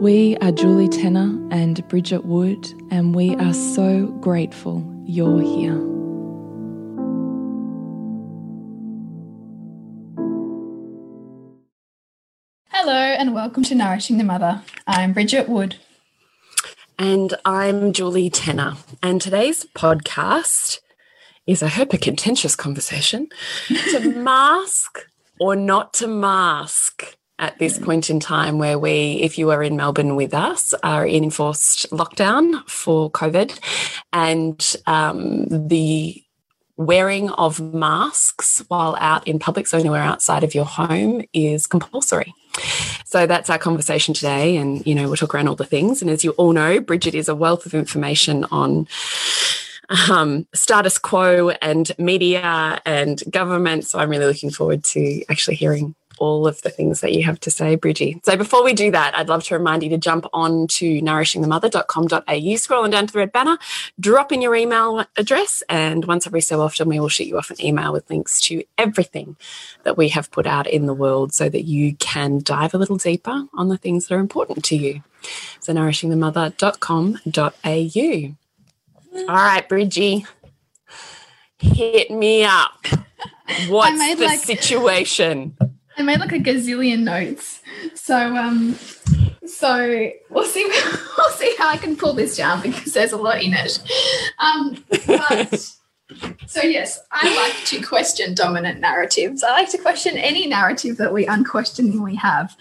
We are Julie Tenner and Bridget Wood, and we are so grateful you're here. Hello, and welcome to Nourishing the Mother. I'm Bridget Wood. And I'm Julie Tenner. And today's podcast is, I hope, a contentious conversation to mask or not to mask at this point in time where we, if you are in Melbourne with us, are in enforced lockdown for COVID and um, the wearing of masks while out in public, so anywhere outside of your home, is compulsory. So that's our conversation today. And, you know, we'll talk around all the things. And as you all know, Bridget is a wealth of information on um, status quo and media and government. So I'm really looking forward to actually hearing all of the things that you have to say, Bridgie. So before we do that, I'd love to remind you to jump on to nourishingthemother.com.au, scroll on down to the red banner, drop in your email address, and once every so often we will shoot you off an email with links to everything that we have put out in the world so that you can dive a little deeper on the things that are important to you. So nourishingthemother.com.au. All right, Bridgie, hit me up. What's the like situation? I made like a gazillion notes. So um so we'll see we'll see how I can pull this down because there's a lot in it. Um but so yes, I like to question dominant narratives. I like to question any narrative that we unquestioningly have,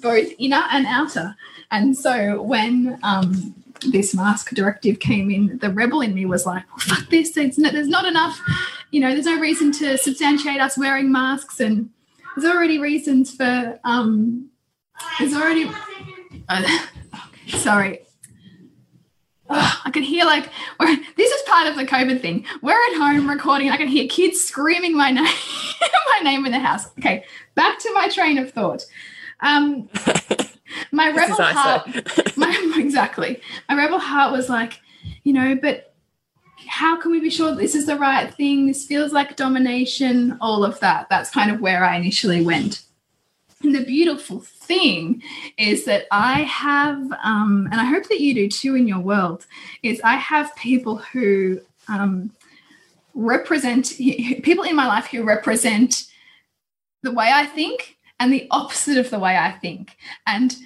both inner and outer. And so when um this mask directive came in, the rebel in me was like, well, fuck this, there's not enough, you know, there's no reason to substantiate us wearing masks and there's already reasons for um there's already uh, sorry oh, I can hear like this is part of the COVID thing. We're at home recording. I can hear kids screaming my name, my name in the house. Okay, back to my train of thought. Um, my rebel heart, my, exactly. My rebel heart was like, you know, but how can we be sure this is the right thing? This feels like domination, all of that. That's kind of where I initially went. And the beautiful thing is that I have, um, and I hope that you do too in your world, is I have people who um, represent, people in my life who represent the way I think and the opposite of the way I think. And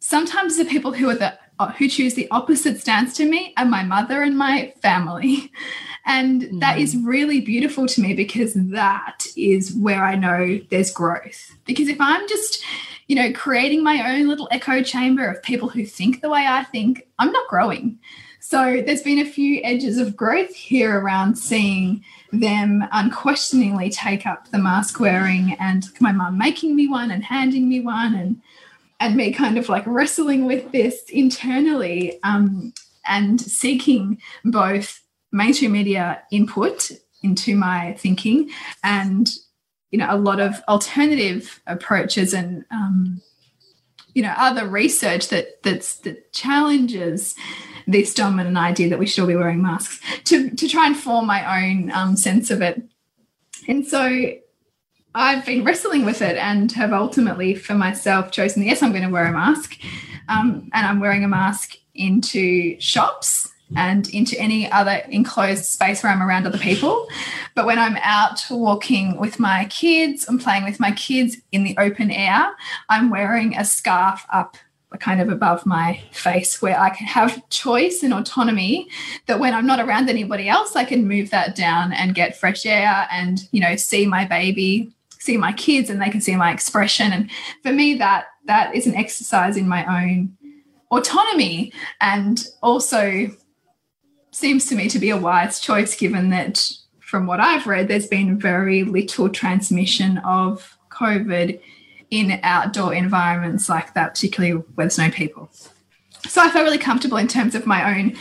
sometimes the people who are the who choose the opposite stance to me are my mother and my family. And mm. that is really beautiful to me because that is where I know there's growth. Because if I'm just, you know, creating my own little echo chamber of people who think the way I think, I'm not growing. So there's been a few edges of growth here around seeing them unquestioningly take up the mask wearing and my mum making me one and handing me one and and me kind of like wrestling with this internally um, and seeking both mainstream media input into my thinking and you know a lot of alternative approaches and um, you know other research that that's that challenges this dominant idea that we should all be wearing masks to to try and form my own um, sense of it. And so I've been wrestling with it and have ultimately for myself chosen yes, I'm going to wear a mask. Um, and I'm wearing a mask into shops and into any other enclosed space where I'm around other people. But when I'm out walking with my kids and playing with my kids in the open air, I'm wearing a scarf up kind of above my face where I can have choice and autonomy that when I'm not around anybody else, I can move that down and get fresh air and, you know, see my baby, see my kids and they can see my expression. And for me, that that is an exercise in my own autonomy and also seems to me to be a wise choice given that from what I've read, there's been very little transmission of COVID in outdoor environments like that, particularly where there's no people. So I felt really comfortable in terms of my own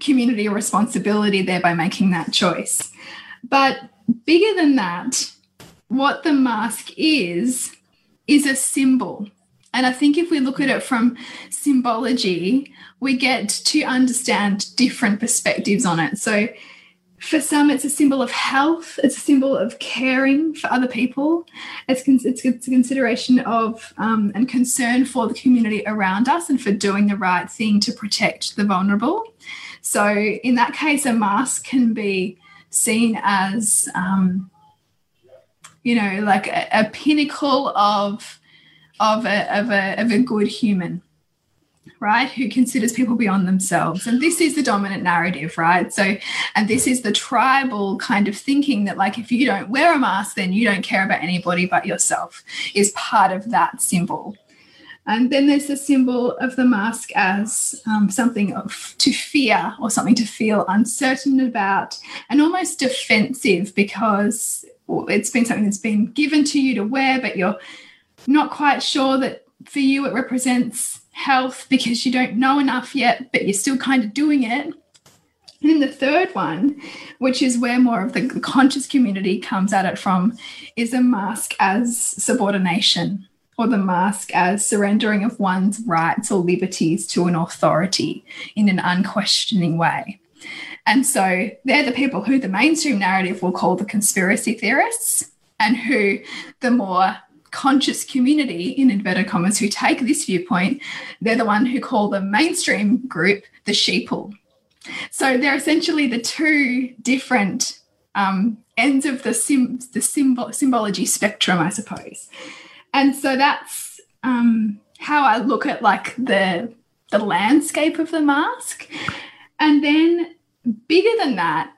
community responsibility there by making that choice. But bigger than that, what the mask is, is a symbol. And I think if we look at it from symbology, we get to understand different perspectives on it. So for some, it's a symbol of health. It's a symbol of caring for other people. It's, it's, it's a consideration of um, and concern for the community around us and for doing the right thing to protect the vulnerable. So, in that case, a mask can be seen as, um, you know, like a, a pinnacle of of a, of a of a good human right, who considers people beyond themselves. And this is the dominant narrative, right? So, and this is the tribal kind of thinking that, like, if you don't wear a mask, then you don't care about anybody but yourself, is part of that symbol. And then there's the symbol of the mask as um, something of, to fear or something to feel uncertain about and almost defensive because it's been something that's been given to you to wear, but you're not quite sure that for you it represents health because you don't know enough yet, but you're still kind of doing it. And then the third one, which is where more of the conscious community comes at it from, is a mask as subordination or the mask as surrendering of one's rights or liberties to an authority in an unquestioning way. And so they're the people who the mainstream narrative will call the conspiracy theorists, and who the more conscious community, in inverted commas, who take this viewpoint, they're the one who call the mainstream group the sheeple. So they're essentially the two different um, ends of the sim the symbol symbology spectrum, I suppose. And so that's um, how I look at like the the landscape of the mask. And then bigger than that,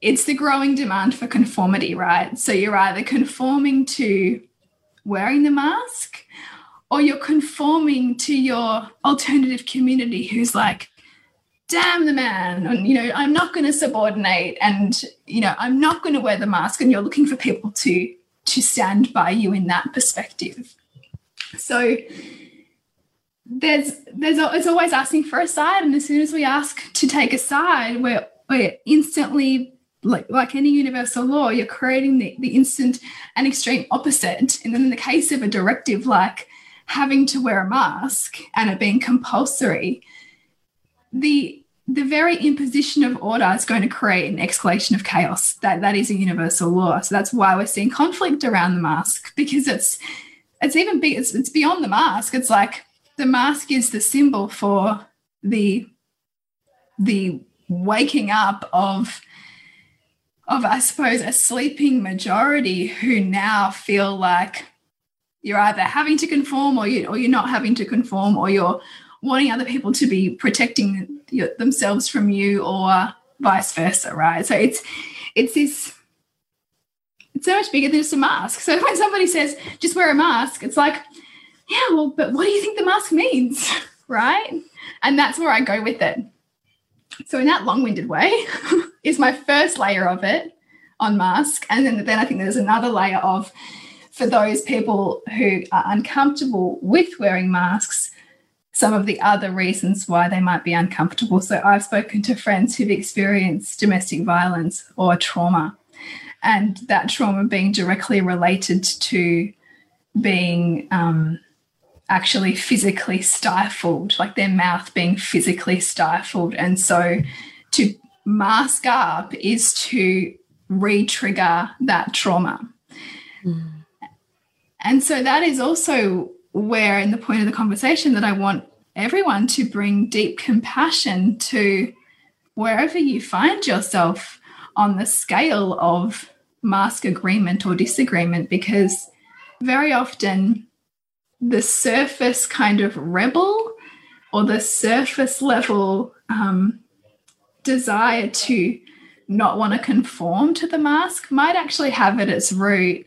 it's the growing demand for conformity, right? So you're either conforming to wearing the mask or you're conforming to your alternative community who's like damn the man and you know i'm not going to subordinate and you know i'm not going to wear the mask and you're looking for people to to stand by you in that perspective so there's there's it's always asking for a side and as soon as we ask to take a side we're we're instantly like like any universal law, you're creating the, the instant and extreme opposite. And then in the case of a directive like having to wear a mask and it being compulsory, the the very imposition of order is going to create an escalation of chaos. That that is a universal law. So that's why we're seeing conflict around the mask because it's it's even big. It's, it's beyond the mask. It's like the mask is the symbol for the the waking up of of, I suppose, a sleeping majority who now feel like you're either having to conform or, you, or you're not having to conform or you're wanting other people to be protecting themselves from you or vice versa, right? So it's it's this it's so much bigger than just a mask. So when somebody says just wear a mask, it's like, yeah, well, but what do you think the mask means, right? And that's where I go with it. So in that long-winded way, is my first layer of it on mask. And then, then I think there's another layer of for those people who are uncomfortable with wearing masks, some of the other reasons why they might be uncomfortable. So I've spoken to friends who've experienced domestic violence or trauma, and that trauma being directly related to being um, actually physically stifled, like their mouth being physically stifled. And so to mask up is to re trigger that trauma. Mm. And so that is also where, in the point of the conversation, that I want everyone to bring deep compassion to wherever you find yourself on the scale of mask agreement or disagreement, because very often the surface kind of rebel or the surface level um, desire to not want to conform to the mask might actually have at its root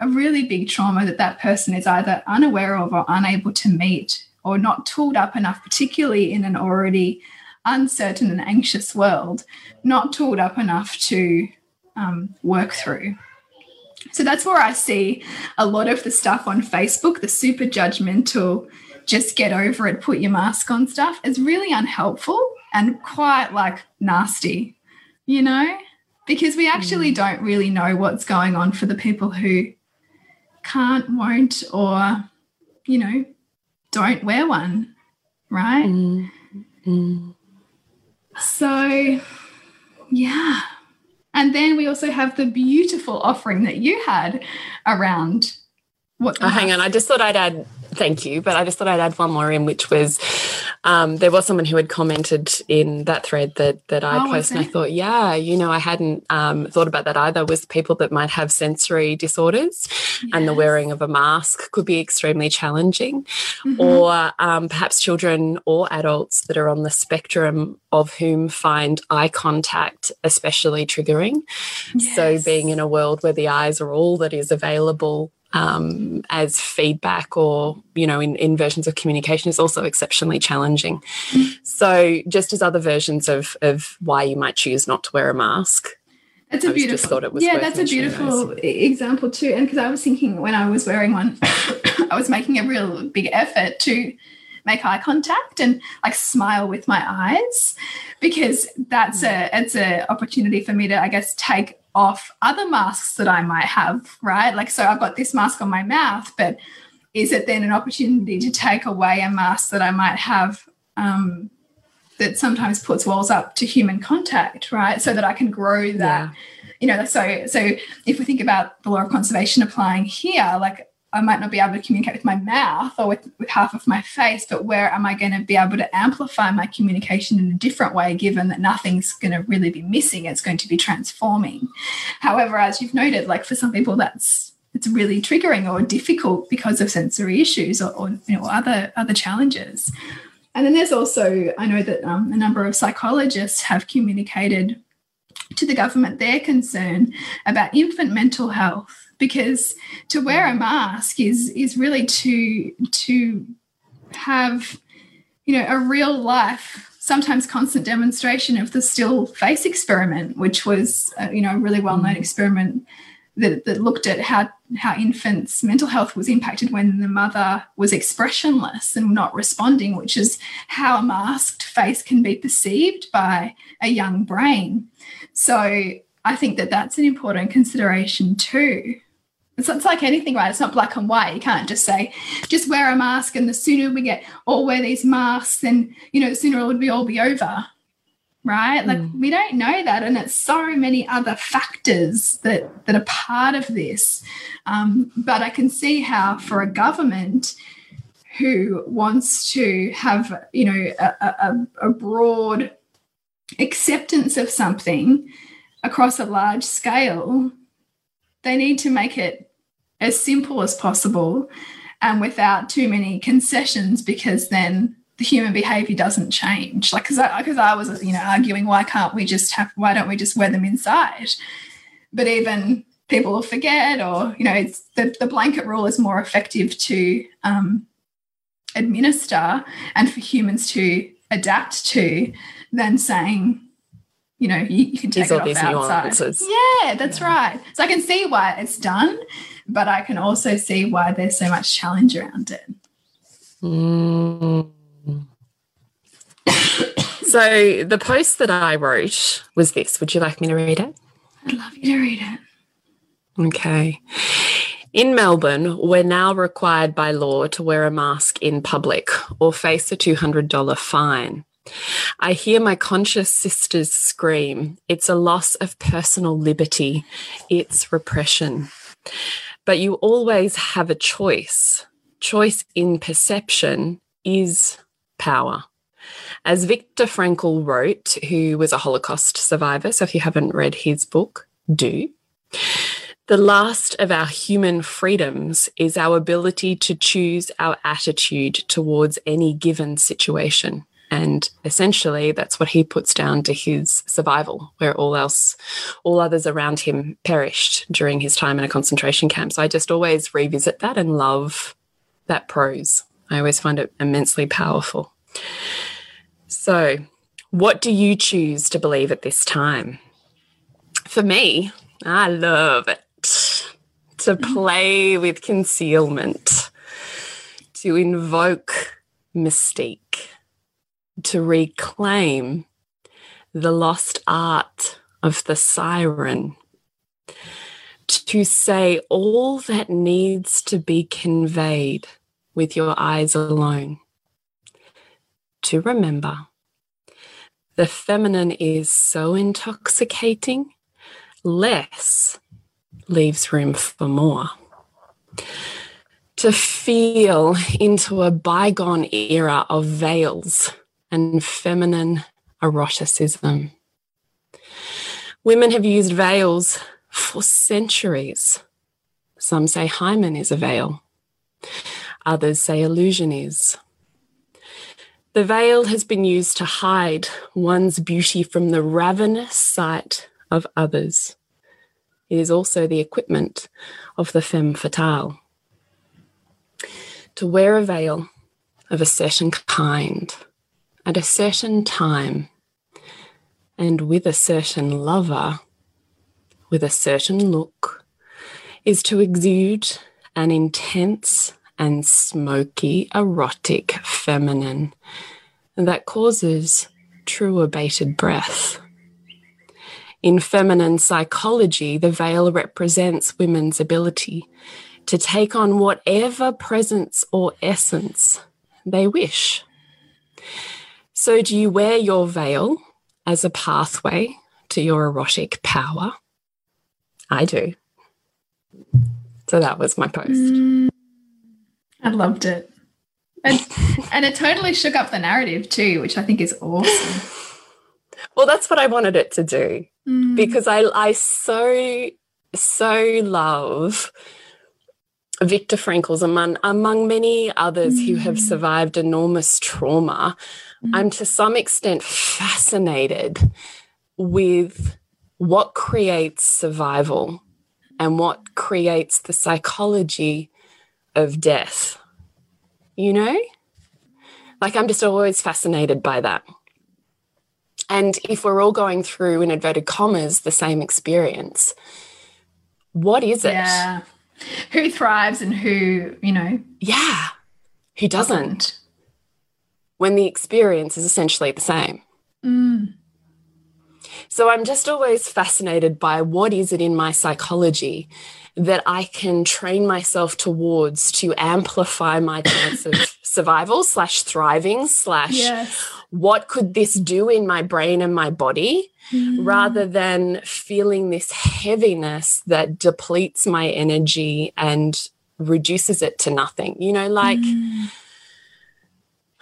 a really big trauma that that person is either unaware of or unable to meet or not tooled up enough, particularly in an already uncertain and anxious world, not tooled up enough to um, work through. So that's where I see a lot of the stuff on Facebook, the super judgmental, just get over it, put your mask on stuff, is really unhelpful and quite like nasty, you know? Because we actually mm. don't really know what's going on for the people who can't, won't, or, you know, don't wear one, right? Mm. Mm. So, yeah. And then we also have the beautiful offering that you had around what. Oh, hang on. I just thought I'd add thank you, but I just thought I'd add one more in, which was um, there was someone who had commented in that thread that that I oh, posted. And I thought, yeah, you know, I hadn't um, thought about that either. Was people that might have sensory disorders, yes. and the wearing of a mask could be extremely challenging, mm -hmm. or um, perhaps children or adults that are on the spectrum of whom find eye contact especially triggering. Yes. So being in a world where the eyes are all that is available um, as feedback or you know in, in versions of communication is also exceptionally challenging so just as other versions of of why you might choose not to wear a mask that's a beautiful thought. It was yeah that's a beautiful those. example too and because i was thinking when i was wearing one i was making a real big effort to make eye contact and like smile with my eyes because that's mm. a it's a opportunity for me to i guess take off other masks that I might have, right? Like, so I've got this mask on my mouth, but is it then an opportunity to take away a mask that I might have um, that sometimes puts walls up to human contact, right? So that I can grow that. Yeah. You know, so so if we think about the law of conservation applying here, like I might not be able to communicate with my mouth or with, with half of my face, but where am I going to be able to amplify my communication in a different way, given that nothing's going to really be missing? It's going to be transforming. However, as you've noted, like for some people, that's it's really triggering or difficult because of sensory issues or, or you know other other challenges. And then there's also I know that um, a number of psychologists have communicated to the government their concern about infant mental health because to wear a mask is is really to to have you know a real life sometimes constant demonstration of the still face experiment which was uh, you know a really well known mm. experiment that, that looked at how how infants mental health was impacted when the mother was expressionless and not responding which is how a masked face can be perceived by a young brain so i think that that's an important consideration too it's, it's like anything, right? It's not black and white. You can't just say, just wear a mask, and the sooner we get all wear these masks, then you know, the sooner it would be all be over, right? Like mm. we don't know that, and it's so many other factors that that are part of this. Um, but I can see how for a government who wants to have, you know, a, a, a broad acceptance of something across a large scale they need to make it as simple as possible and without too many concessions because then the human behavior doesn't change like because I, cause I was you know arguing why can't we just have why don't we just wear them inside but even people will forget or you know it's the, the blanket rule is more effective to um, administer and for humans to adapt to than saying you know, you, you can take it off outside. Nuances. Yeah, that's yeah. right. So I can see why it's done, but I can also see why there's so much challenge around it. Mm. so the post that I wrote was this. Would you like me to read it? I'd love you to read it. Okay. In Melbourne, we're now required by law to wear a mask in public or face a $200 fine. I hear my conscious sisters scream. It's a loss of personal liberty. It's repression. But you always have a choice. Choice in perception is power. As Viktor Frankl wrote, who was a Holocaust survivor, so if you haven't read his book, do. The last of our human freedoms is our ability to choose our attitude towards any given situation. And essentially, that's what he puts down to his survival, where all else, all others around him perished during his time in a concentration camp. So I just always revisit that and love that prose. I always find it immensely powerful. So, what do you choose to believe at this time? For me, I love it to mm. play with concealment, to invoke mystique, to reclaim the lost art of the siren, to say all that needs to be conveyed with your eyes alone, to remember the feminine is so intoxicating, less leaves room for more. To feel into a bygone era of veils and feminine eroticism. Women have used veils for centuries. Some say hymen is a veil, others say illusion is. The veil has been used to hide one's beauty from the ravenous sight of others. It is also the equipment of the femme fatale. To wear a veil of a certain kind at a certain time and with a certain lover, with a certain look, is to exude an intense and smoky, erotic feminine that causes true abated breath. In feminine psychology, the veil represents women's ability to take on whatever presence or essence they wish. So, do you wear your veil as a pathway to your erotic power? I do. So, that was my post. Mm, I loved it. And, and it totally shook up the narrative too, which I think is awesome. Well, that's what I wanted it to do mm. because I, I so, so love Viktor Frankl's among, among many others mm. who have mm. survived enormous trauma. Mm. I'm to some extent fascinated with what creates survival and what creates the psychology of death. You know? Like, I'm just always fascinated by that. And if we're all going through, in inverted commas, the same experience, what is it? Yeah. Who thrives and who, you know? Yeah. Who doesn't? When the experience is essentially the same. Mm. So I'm just always fascinated by what is it in my psychology that I can train myself towards to amplify my chance of survival slash thriving slash yes. what could this do in my brain and my body mm. rather than feeling this heaviness that depletes my energy and reduces it to nothing. You know, like mm.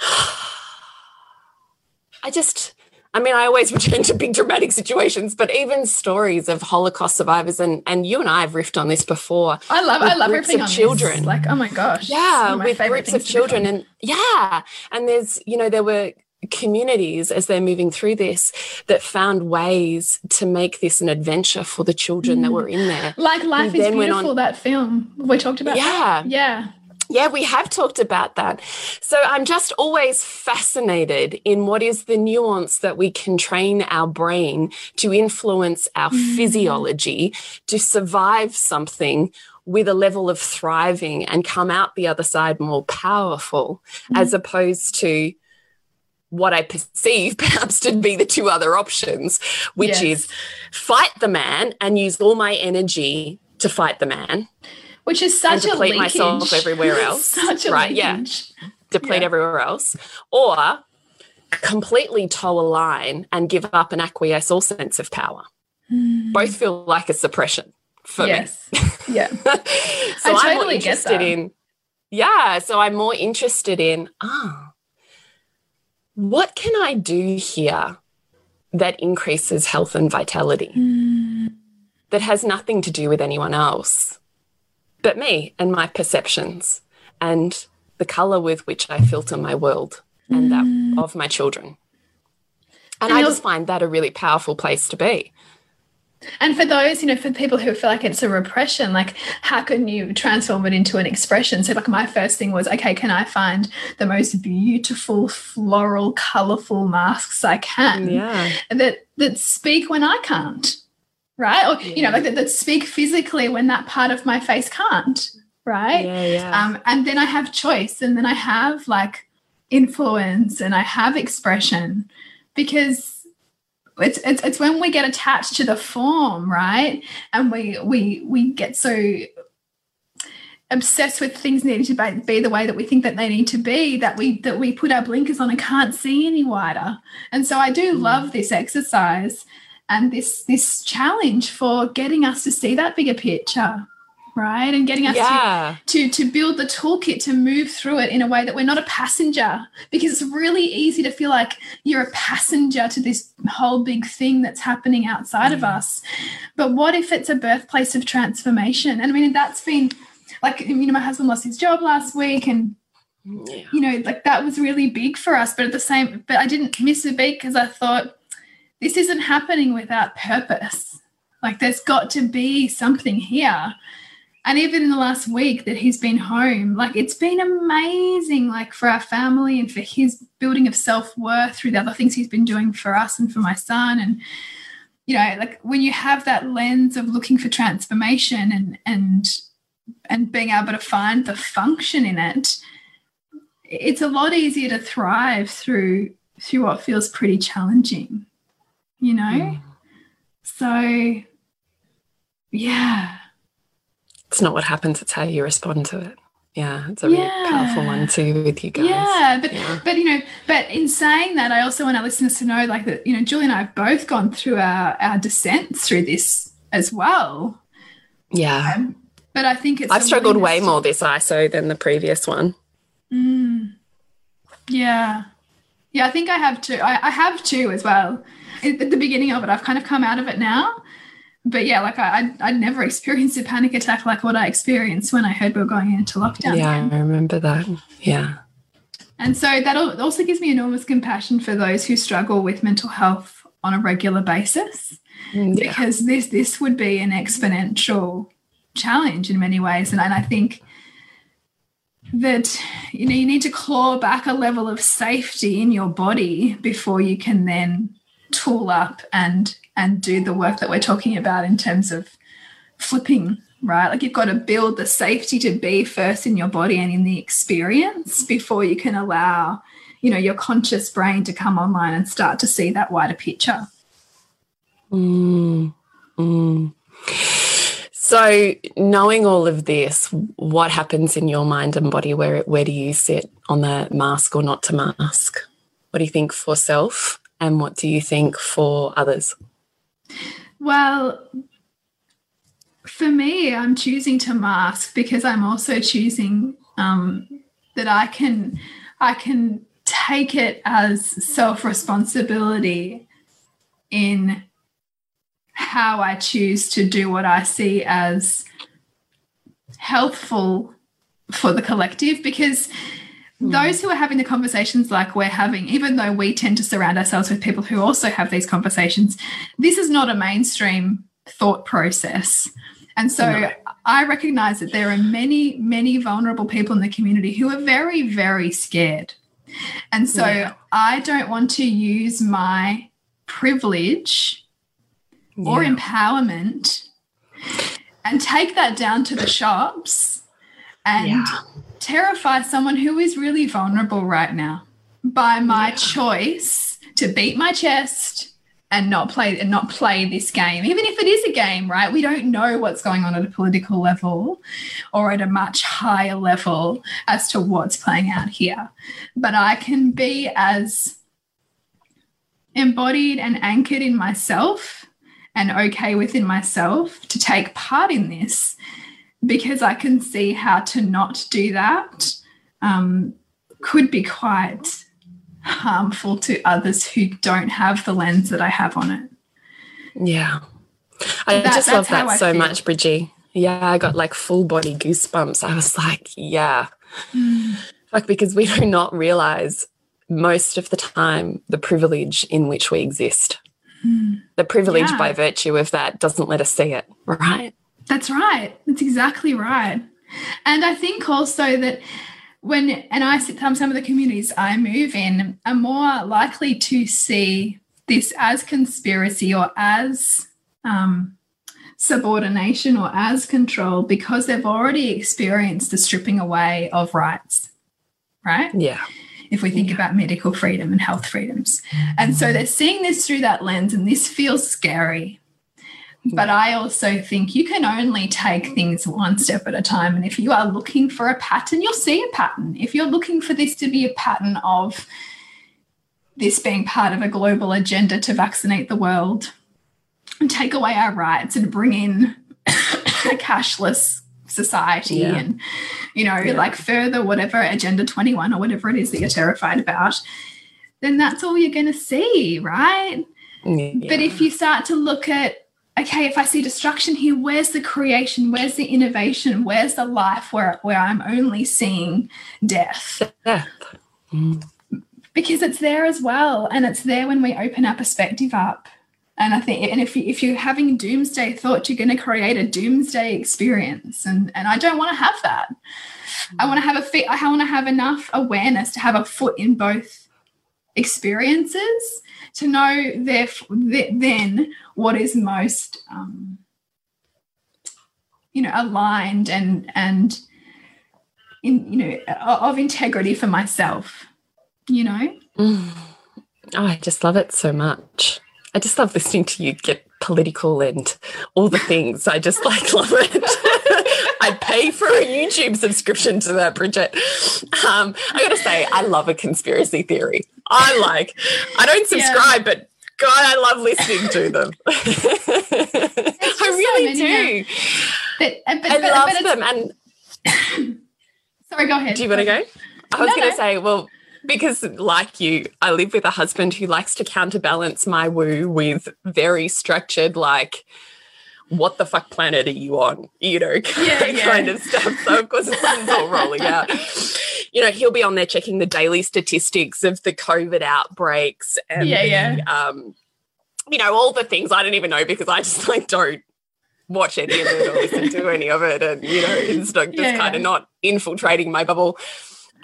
I just I mean, I always return to big dramatic situations, but even stories of Holocaust survivors, and and you and I have riffed on this before. I love, I love riffing on children. This. Like, oh my gosh, yeah, with groups of children, and yeah, and there's you know there were communities as they're moving through this that found ways to make this an adventure for the children mm. that were in there. Like Life is Beautiful, on, that film we talked about. Yeah, that. yeah. Yeah, we have talked about that. So I'm just always fascinated in what is the nuance that we can train our brain to influence our mm. physiology to survive something with a level of thriving and come out the other side more powerful, mm. as opposed to what I perceive perhaps to be the two other options, which yes. is fight the man and use all my energy to fight the man which is such a deplete leakage. myself everywhere else. such a right? leakage. Yeah, deplete Yeah. everywhere else, or completely toe a line and give up and acquiesce all sense of power. Both feel like a suppression for me. yeah. so I more totally get interested that. in yeah so i'm more interested in ah what can i do here that increases health and vitality that has nothing to do with anyone else but me and my perceptions and the color with which i filter my world and that mm. of my children. And, And i just find that a really powerful place to be. And for those, you know, for people who feel like it's a repression, like how can you transform it into an expression? So, like, my first thing was, okay, can I find the most beautiful, floral, colorful masks I can yeah. that that speak when I can't, right? Or you know, like that, that speak physically when that part of my face can't, right? yeah yeah Um, and then I have choice, and then I have like influence, and I have expression, because it's, it's it's when we get attached to the form, right? And we we we get so obsessed with things needing to be, be the way that we think that they need to be that we that we put our blinkers on and can't see any wider. And so I do love this exercise and this this challenge for getting us to see that bigger picture, right? And getting us to yeah. to to build the toolkit to move through it in a way that we're not a passenger. Because it's really easy to feel like you're a passenger to this whole big thing that's happening outside of mm. us. But what if it's a birthplace of transformation? And i mean that's been like you know my husband lost his job last week and yeah. you know like that was really big for us. But at the same but i didn't miss a beat because i thought this isn't happening without purpose. Like there's got to be something here. And even in the last week that he's been home like it's been amazing like for our family and for his building of self-worth through the other things he's been doing for us and for my son. And you know like when you have that lens of looking for transformation and and and being able to find the function in it it's a lot easier to thrive through through what feels pretty challenging you know so yeah it's not what happens it's how you respond to it yeah it's a really powerful one too with you guys Yeah, but Yeah. but you know, but in saying that, I also want our listeners to know, like that, you know, Julie and I have both gone through our our descent through this as well. yeah Um, but I think it's i've struggled way more this iso than the previous one Mm. yeah, yeah. I think I have too. I, I have too as well. At the beginning of it, I've kind of come out of it now. But yeah, like I, I, I never experienced a panic attack like what I experienced when I heard we were going into lockdown. yeah again. i remember that yeah And so that also gives me enormous compassion for those who struggle with mental health on a regular basis, mm, yeah because this this would be an exponential challenge in many ways. And, and I think that you know you need to claw back a level of safety in your body before you can then tool up and and do the work that we're talking about in terms of flipping right like you've got to build the safety to be first in your body and in the experience before you can allow you know your conscious brain to come online and start to see that wider picture Mm, mm. So, knowing all of this, what happens in your mind and body? Where where do you sit on the mask or not to mask? What do you think for self, and what do you think for others? Well, for me, I'm choosing to mask because I'm also choosing um, that I can I can take it as self responsibility in how I choose to do what I see as helpful for the collective because Hmm. those who are having the conversations like we're having, even though we tend to surround ourselves with people who also have these conversations, this is not a mainstream thought process. And so No. I recognize that there are many, many vulnerable people in the community who are very, very scared. And so Yeah. I don't want to use my privilege or empowerment and take that down to the shops and Yeah. Terrify someone who is really vulnerable right now by my Yeah. choice to beat my chest and not play and not play this game. Even if it is a game right? We don't know what's going on at a political level or at a much higher level as to what's playing out here. But i can be as embodied and anchored in myself and okay within myself to take part in this because i can see how to not do that um, could be quite harmful to others who don't have the lens that I have on it. Yeah. I that, just love that so feel. much, Bridgie. Yeah, I got like full body goosebumps. I was like, yeah. Mm. Like, because we do not realize most of the time the privilege in which we exist. Mm. The privilege yeah. by virtue of that doesn't let us see it, right? That's right. That's exactly right. And I think also that when and I sit some of the communities I move in are more likely to see this as conspiracy or as um, subordination or as control because they've already experienced the stripping away of rights, right? Yeah. If we think yeah. about medical freedom and health freedoms. And so they're seeing this through that lens, and this feels scary. But I also think you can only take things one step at a time. And if you are looking for a pattern, you'll see a pattern. If you're looking for this to be a pattern of this being part of a global agenda to vaccinate the world and take away our rights and bring in a cashless society yeah. and, you know, yeah. like further whatever Agenda 21 or whatever it is that you're terrified about, then that's all you're going to see, right? Yeah. But if you start to look at okay, if I see destruction here, where's the creation? Where's the innovation? Where's the life where, where I'm only seeing death? Death. Mm. Because it's there as well. And it's there when we open our perspective up. And I think, and if, you, if you're having doomsday thought, you're going to create a doomsday experience. And, and I don't want to have that. Mm. I want to have a fit, I want to have enough awareness to have a foot in both experiences to know then what is most um, you know aligned and and in you know of integrity for myself you know? Mm. oh i just love it so much. I just love listening to you get political and all the things. I just like love it I'd pay for a YouTube subscription to that, Bridget. Um, I gotta say, I love a conspiracy theory. I like, I don't subscribe, yeah. but God, I love listening to them. I really so do. But, uh, but, I but, love them. And sorry, go ahead. Do you want to go? I was no, going to no. say, well, because like you, I live with a husband who likes to counterbalance my woo with very structured, like what the fuck planet are you on? You know, yeah, yeah. kind of stuff. So of course it's all rolling out. You know, he'll be on there checking the daily statistics of the COVID outbreaks and yeah, yeah. um, you know, all the things I don't even know because I just like don't watch any of it or listen to any of it. And, you know, it's like just yeah, kind of not infiltrating my bubble.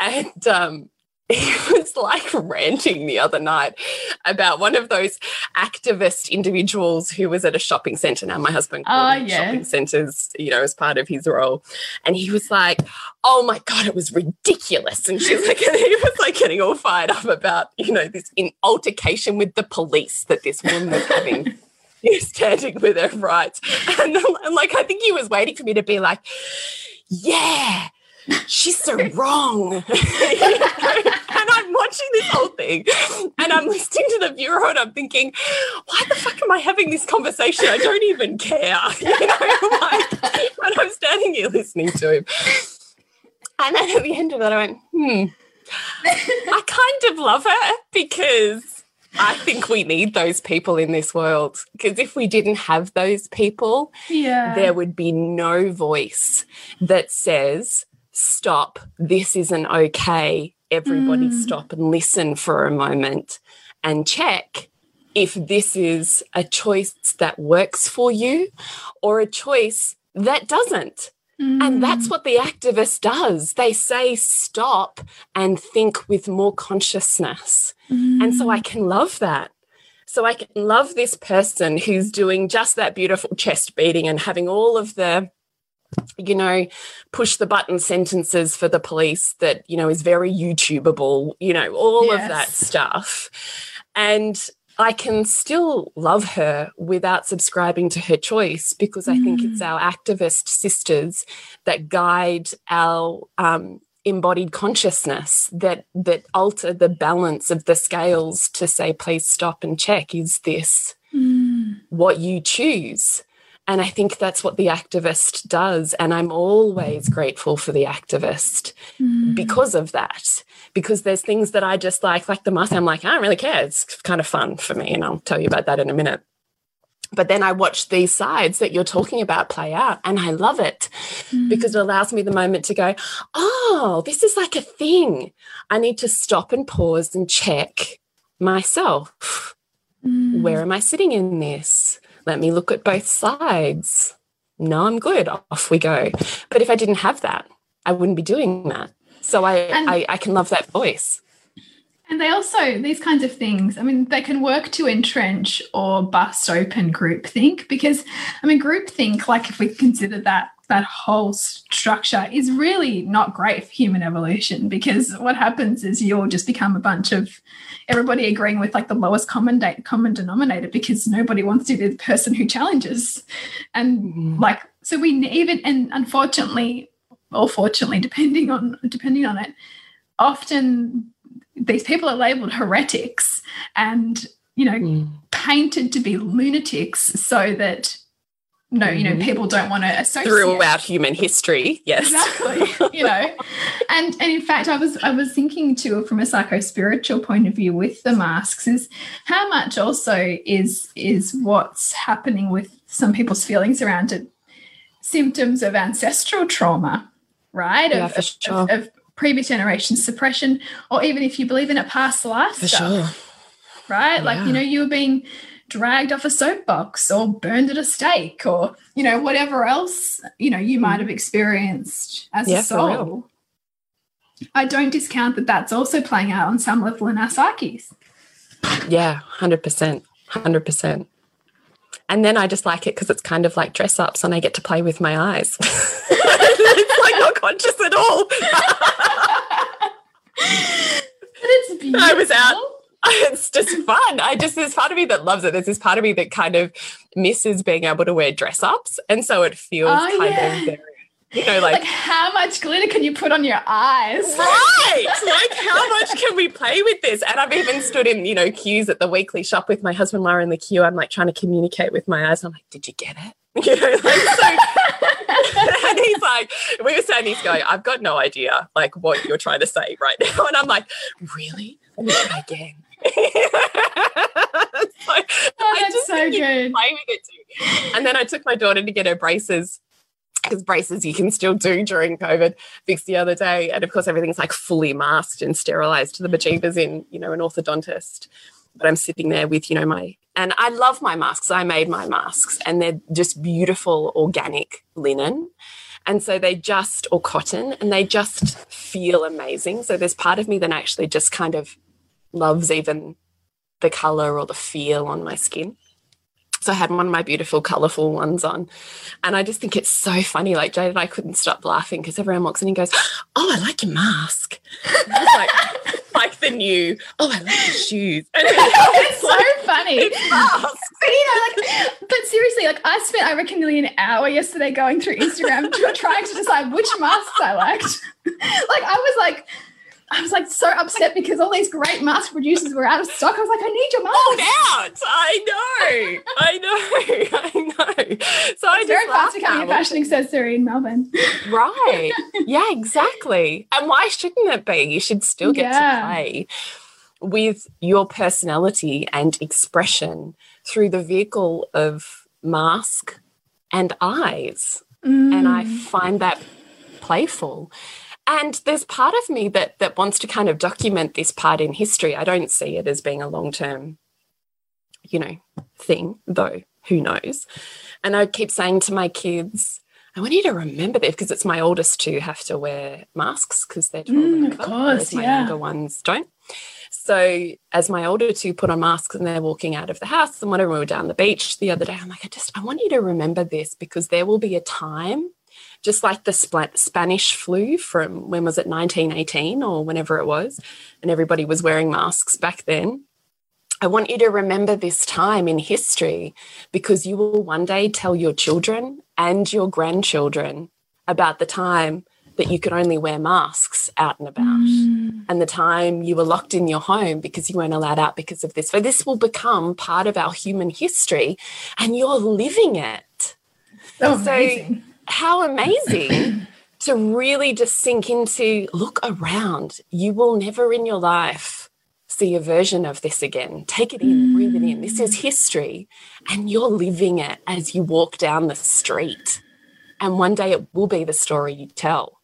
And um he was like ranting the other night about one of those activist individuals who was at a shopping center. Now, my husband called oh, yeah. shopping centers, you know, as part of his role. And he was like, Oh my God, it was ridiculous. And she's like, and he was like getting all fired up about, you know, this in altercation with the police that this woman was having. standing with her rights. And, and like, I think he was waiting for me to be like, yeah, she's so wrong. and I'm watching this whole thing and I'm listening to the bureau and I'm thinking, why the fuck am I having this conversation? I don't even care. You know, like, and I'm standing here listening to him. And then at the end of that, I went, hmm, I kind of love her because I think we need those people in this world. Because if we didn't have those people, yeah. there would be no voice that says, stop, this isn't okay. Everybody mm. stop and listen for a moment and check if this is a choice that works for you or a choice that doesn't. Mm. And that's what the activist does. They say stop and think with more consciousness. Mm. And so I can love that. So I can love this person who's doing just that beautiful chest beating and having all of the you know, push the button sentences for the police that, you know, is very YouTubeable, you know, all yes. of that stuff. And I can still love her without subscribing to her choice because I think it's our activist sisters that guide our um, embodied consciousness that that alter the balance of the scales to say, please stop and check. Is this Mm. what you choose? And I think that's what the activist does. And I'm always grateful for the activist Mm. because of that. Because there's things that I just like, like the mask, I'm like, I don't really care. It's kind of fun for me. And I'll tell you about that in a minute. But then I watch these sides that you're talking about play out, and I love it because it allows me the moment to go, oh, this is like a thing. I need to stop and pause and check myself. Mm. Where am I sitting in this? Let me look at both sides. No, I'm good. Off we go. But if I didn't have that, I wouldn't be doing that. So I, And- I, I can love that voice. And they also, these kinds of things, I mean, they can work to entrench or bust open groupthink because, I mean, groupthink, like if we consider that that whole structure is really not great for human evolution because what happens is you'll just become a bunch of everybody agreeing with like the lowest common date, common denominator because nobody wants to be the person who challenges and like so we even and unfortunately or fortunately depending on depending on it often these people are labeled heretics and you know Mm. painted to be lunatics so that no you know Mhm. people don't want to associate Throughout human history, yes. exactly you know and and in fact i was i was thinking too from a psycho spiritual point of view with the masks is how much also is is what's happening with some people's feelings around it symptoms of ancestral trauma right Yeah, of, for sure. of, of previous generation suppression or even if you believe in a past life For stuff, sure. right? Like, you know, you were being dragged off a soapbox or burned at a stake or, you know, whatever else, you know, you mm-hmm. might have experienced as Yeah, a soul. I don't discount that that's also playing out on some level in our psyches. Yeah, 100%. 100%. And then I just like it because it's kind of like dress ups and I get to play with my eyes. it's like not conscious at all. But it's beautiful. I was out. it's just fun. I just there's part of me that loves it. There's this part of me that kind of misses being able to wear dress ups, and so it feels Oh, kind yeah. of very, you know, Like, like. how much glitter can you put on your eyes? Right, like how much can we play with this? And I've even stood in, you know, queues at the weekly shop with my husband Laura in the queue. I'm like trying to communicate with my eyes. I'm like, "Did you get it?" You know, like so. and he's like, we were saying, he's going, "I've got no idea, like what you're trying to say right now." And I'm like, "Really? Let me try again." Oh, that's so good. play with it too. And then I took my daughter to get her braces because braces you can still do during COVID fixed the other day. And of course, everything's like fully masked and sterilized to the bejeebers in, you know, an orthodontist. But I'm sitting there with, you know, my, and I love my masks. I made my masks and they're just beautiful organic linen. And so they just, or cotton, and they just feel amazing. So there's part of me that actually just kind of loves even the color or the feel on my skin. So I had one of my beautiful, colorful ones on. And I just think it's so funny. Like Jade and I couldn't stop laughing because everyone walks in and goes, Oh, I like your mask. Like, like the new, oh, I like your shoes. And it's so funny. it's. But you know, like, but seriously, like I spent, I reckon, nearly an hour yesterday going through Instagram trying to decide which masks I liked. like I was like, I was like so upset because all these great mask producers were out of stock. I was like, I need your mask. out. I know. I know. I know. So I It's very just fast becoming a fashion accessory in Melbourne. Right. Yeah, exactly. And why shouldn't it be? You should still get Yeah. to play with your personality and expression through the vehicle of mask and eyes. And I Mm. find that playful. And there's part of me that that wants to kind of document this part in history. I don't see it as being a long-term, you know, thing, though, who knows. And I keep saying to my kids, I want you to remember this because it's my oldest two have to wear masks because they're 12 Mm, of course, my yeah. younger ones don't. So as my older two put on masks and they're walking out of the house and whenever we were down the beach the other day, I'm like, I just I want you to remember this because there will be a time, just like the Spanish flu from when was it 1918 or whenever it was, and everybody was wearing masks back then. I want you to remember this time in history because you will one day tell your children and your grandchildren about the time that you could only wear masks out and about mm. and the time you were locked in your home because you weren't allowed out because of this. So this will become part of our human history and you're living it. So how amazing to really just sink into look around. You will never in your life see a version of this again. Take it in, mm. breathe it in. This is mm. history, and you're living it as you walk down the street. And one day it will be the story you tell.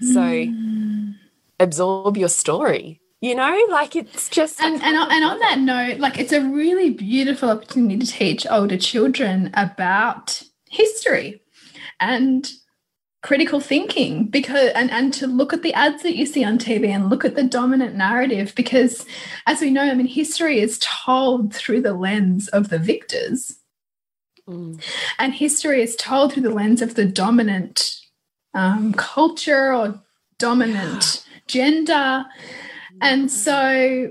So mm. absorb your story. You know, like it's just and and, and on that note, like it's a really beautiful opportunity to teach older children about history and critical thinking because and and to look at the ads that you see on TV and look at the dominant narrative because as we know I mean history is told through the lens of the victors. Mm. and history is told through the lens of the dominant um, culture or dominant gender. And so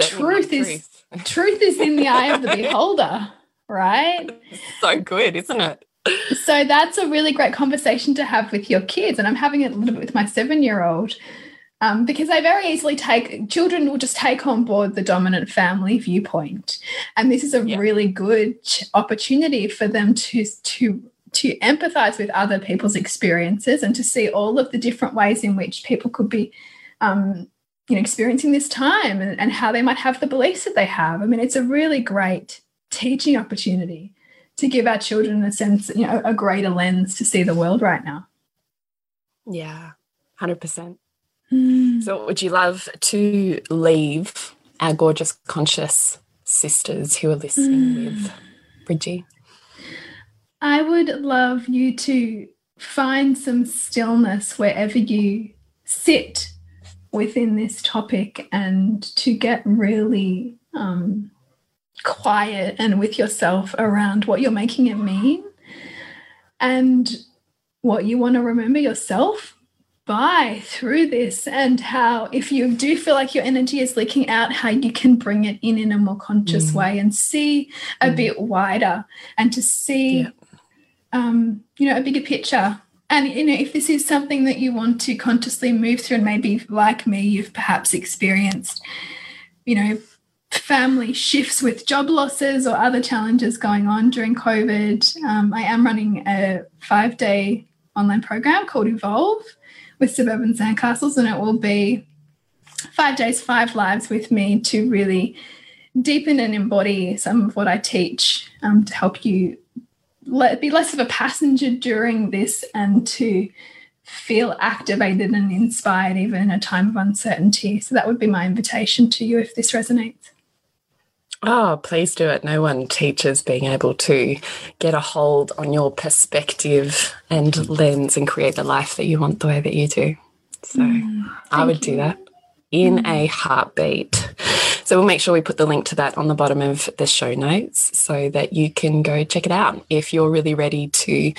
truth is truth is in the eye of the beholder right? So good isn't it so that's a really great conversation to have with your kids. And I'm having it a little bit with my seven year old um, because they very easily take, children will just take on board the dominant family viewpoint. And this is a yeah. really good opportunity for them to, to, to empathize with other people's experiences and to see all of the different ways in which people could be um, you know experiencing this time and, and how they might have the beliefs that they have i mean it's a really great teaching opportunity to give our children a sense, you know, a greater lens to see the world right now. Yeah, 100%. Mm. So, would you love to leave our gorgeous, conscious sisters who are listening mm. with Bridgie? I would love you to find some stillness wherever you sit within this topic and to get really um, quiet and with yourself around what you're making it mean and what you want to remember yourself by through this and how if you do feel like your energy is leaking out how you can bring it in in a more conscious mm. way and see a mm. bit wider and to see yeah. um, you know a bigger picture and you know if this is something that you want to consciously move through and maybe like me you've perhaps experienced you know family shifts with job losses or other challenges going on during COVID, um, I am running a five day online program called Evolve with Suburban Sandcastles, and it will be five days, five lives with me to really deepen and embody some of what I teach um, to help you let, be less of a passenger during this and to feel activated and inspired even in a time of uncertainty. So that would be my invitation to you if this resonates. Oh, please do it. No one teaches being able to get a hold on your perspective and lens and create the life that you want the way that you do. So mm, I would you. do that in mm. a heartbeat. So we'll make sure we put the link to that on the bottom of the show notes so that you can go check it out if you're really ready to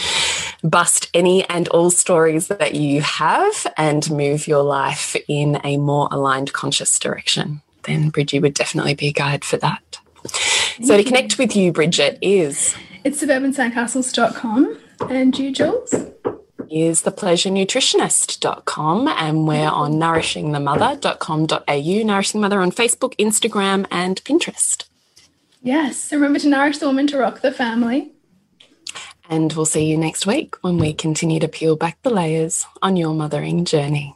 bust any and all stories that you have and move your life in a more aligned conscious direction then Bridgie would definitely be a guide for that. So to connect with you, Bridget, is it's suburbansandcastles.com. And you, Jules? Is thepleasurenutritionist.com and we're on nourishingthemother.com.au, Nourishing Mother on Facebook, Instagram, and Pinterest. Yes, remember to nourish the woman to rock the family. And we'll see you next week when we continue to peel back the layers on your mothering journey.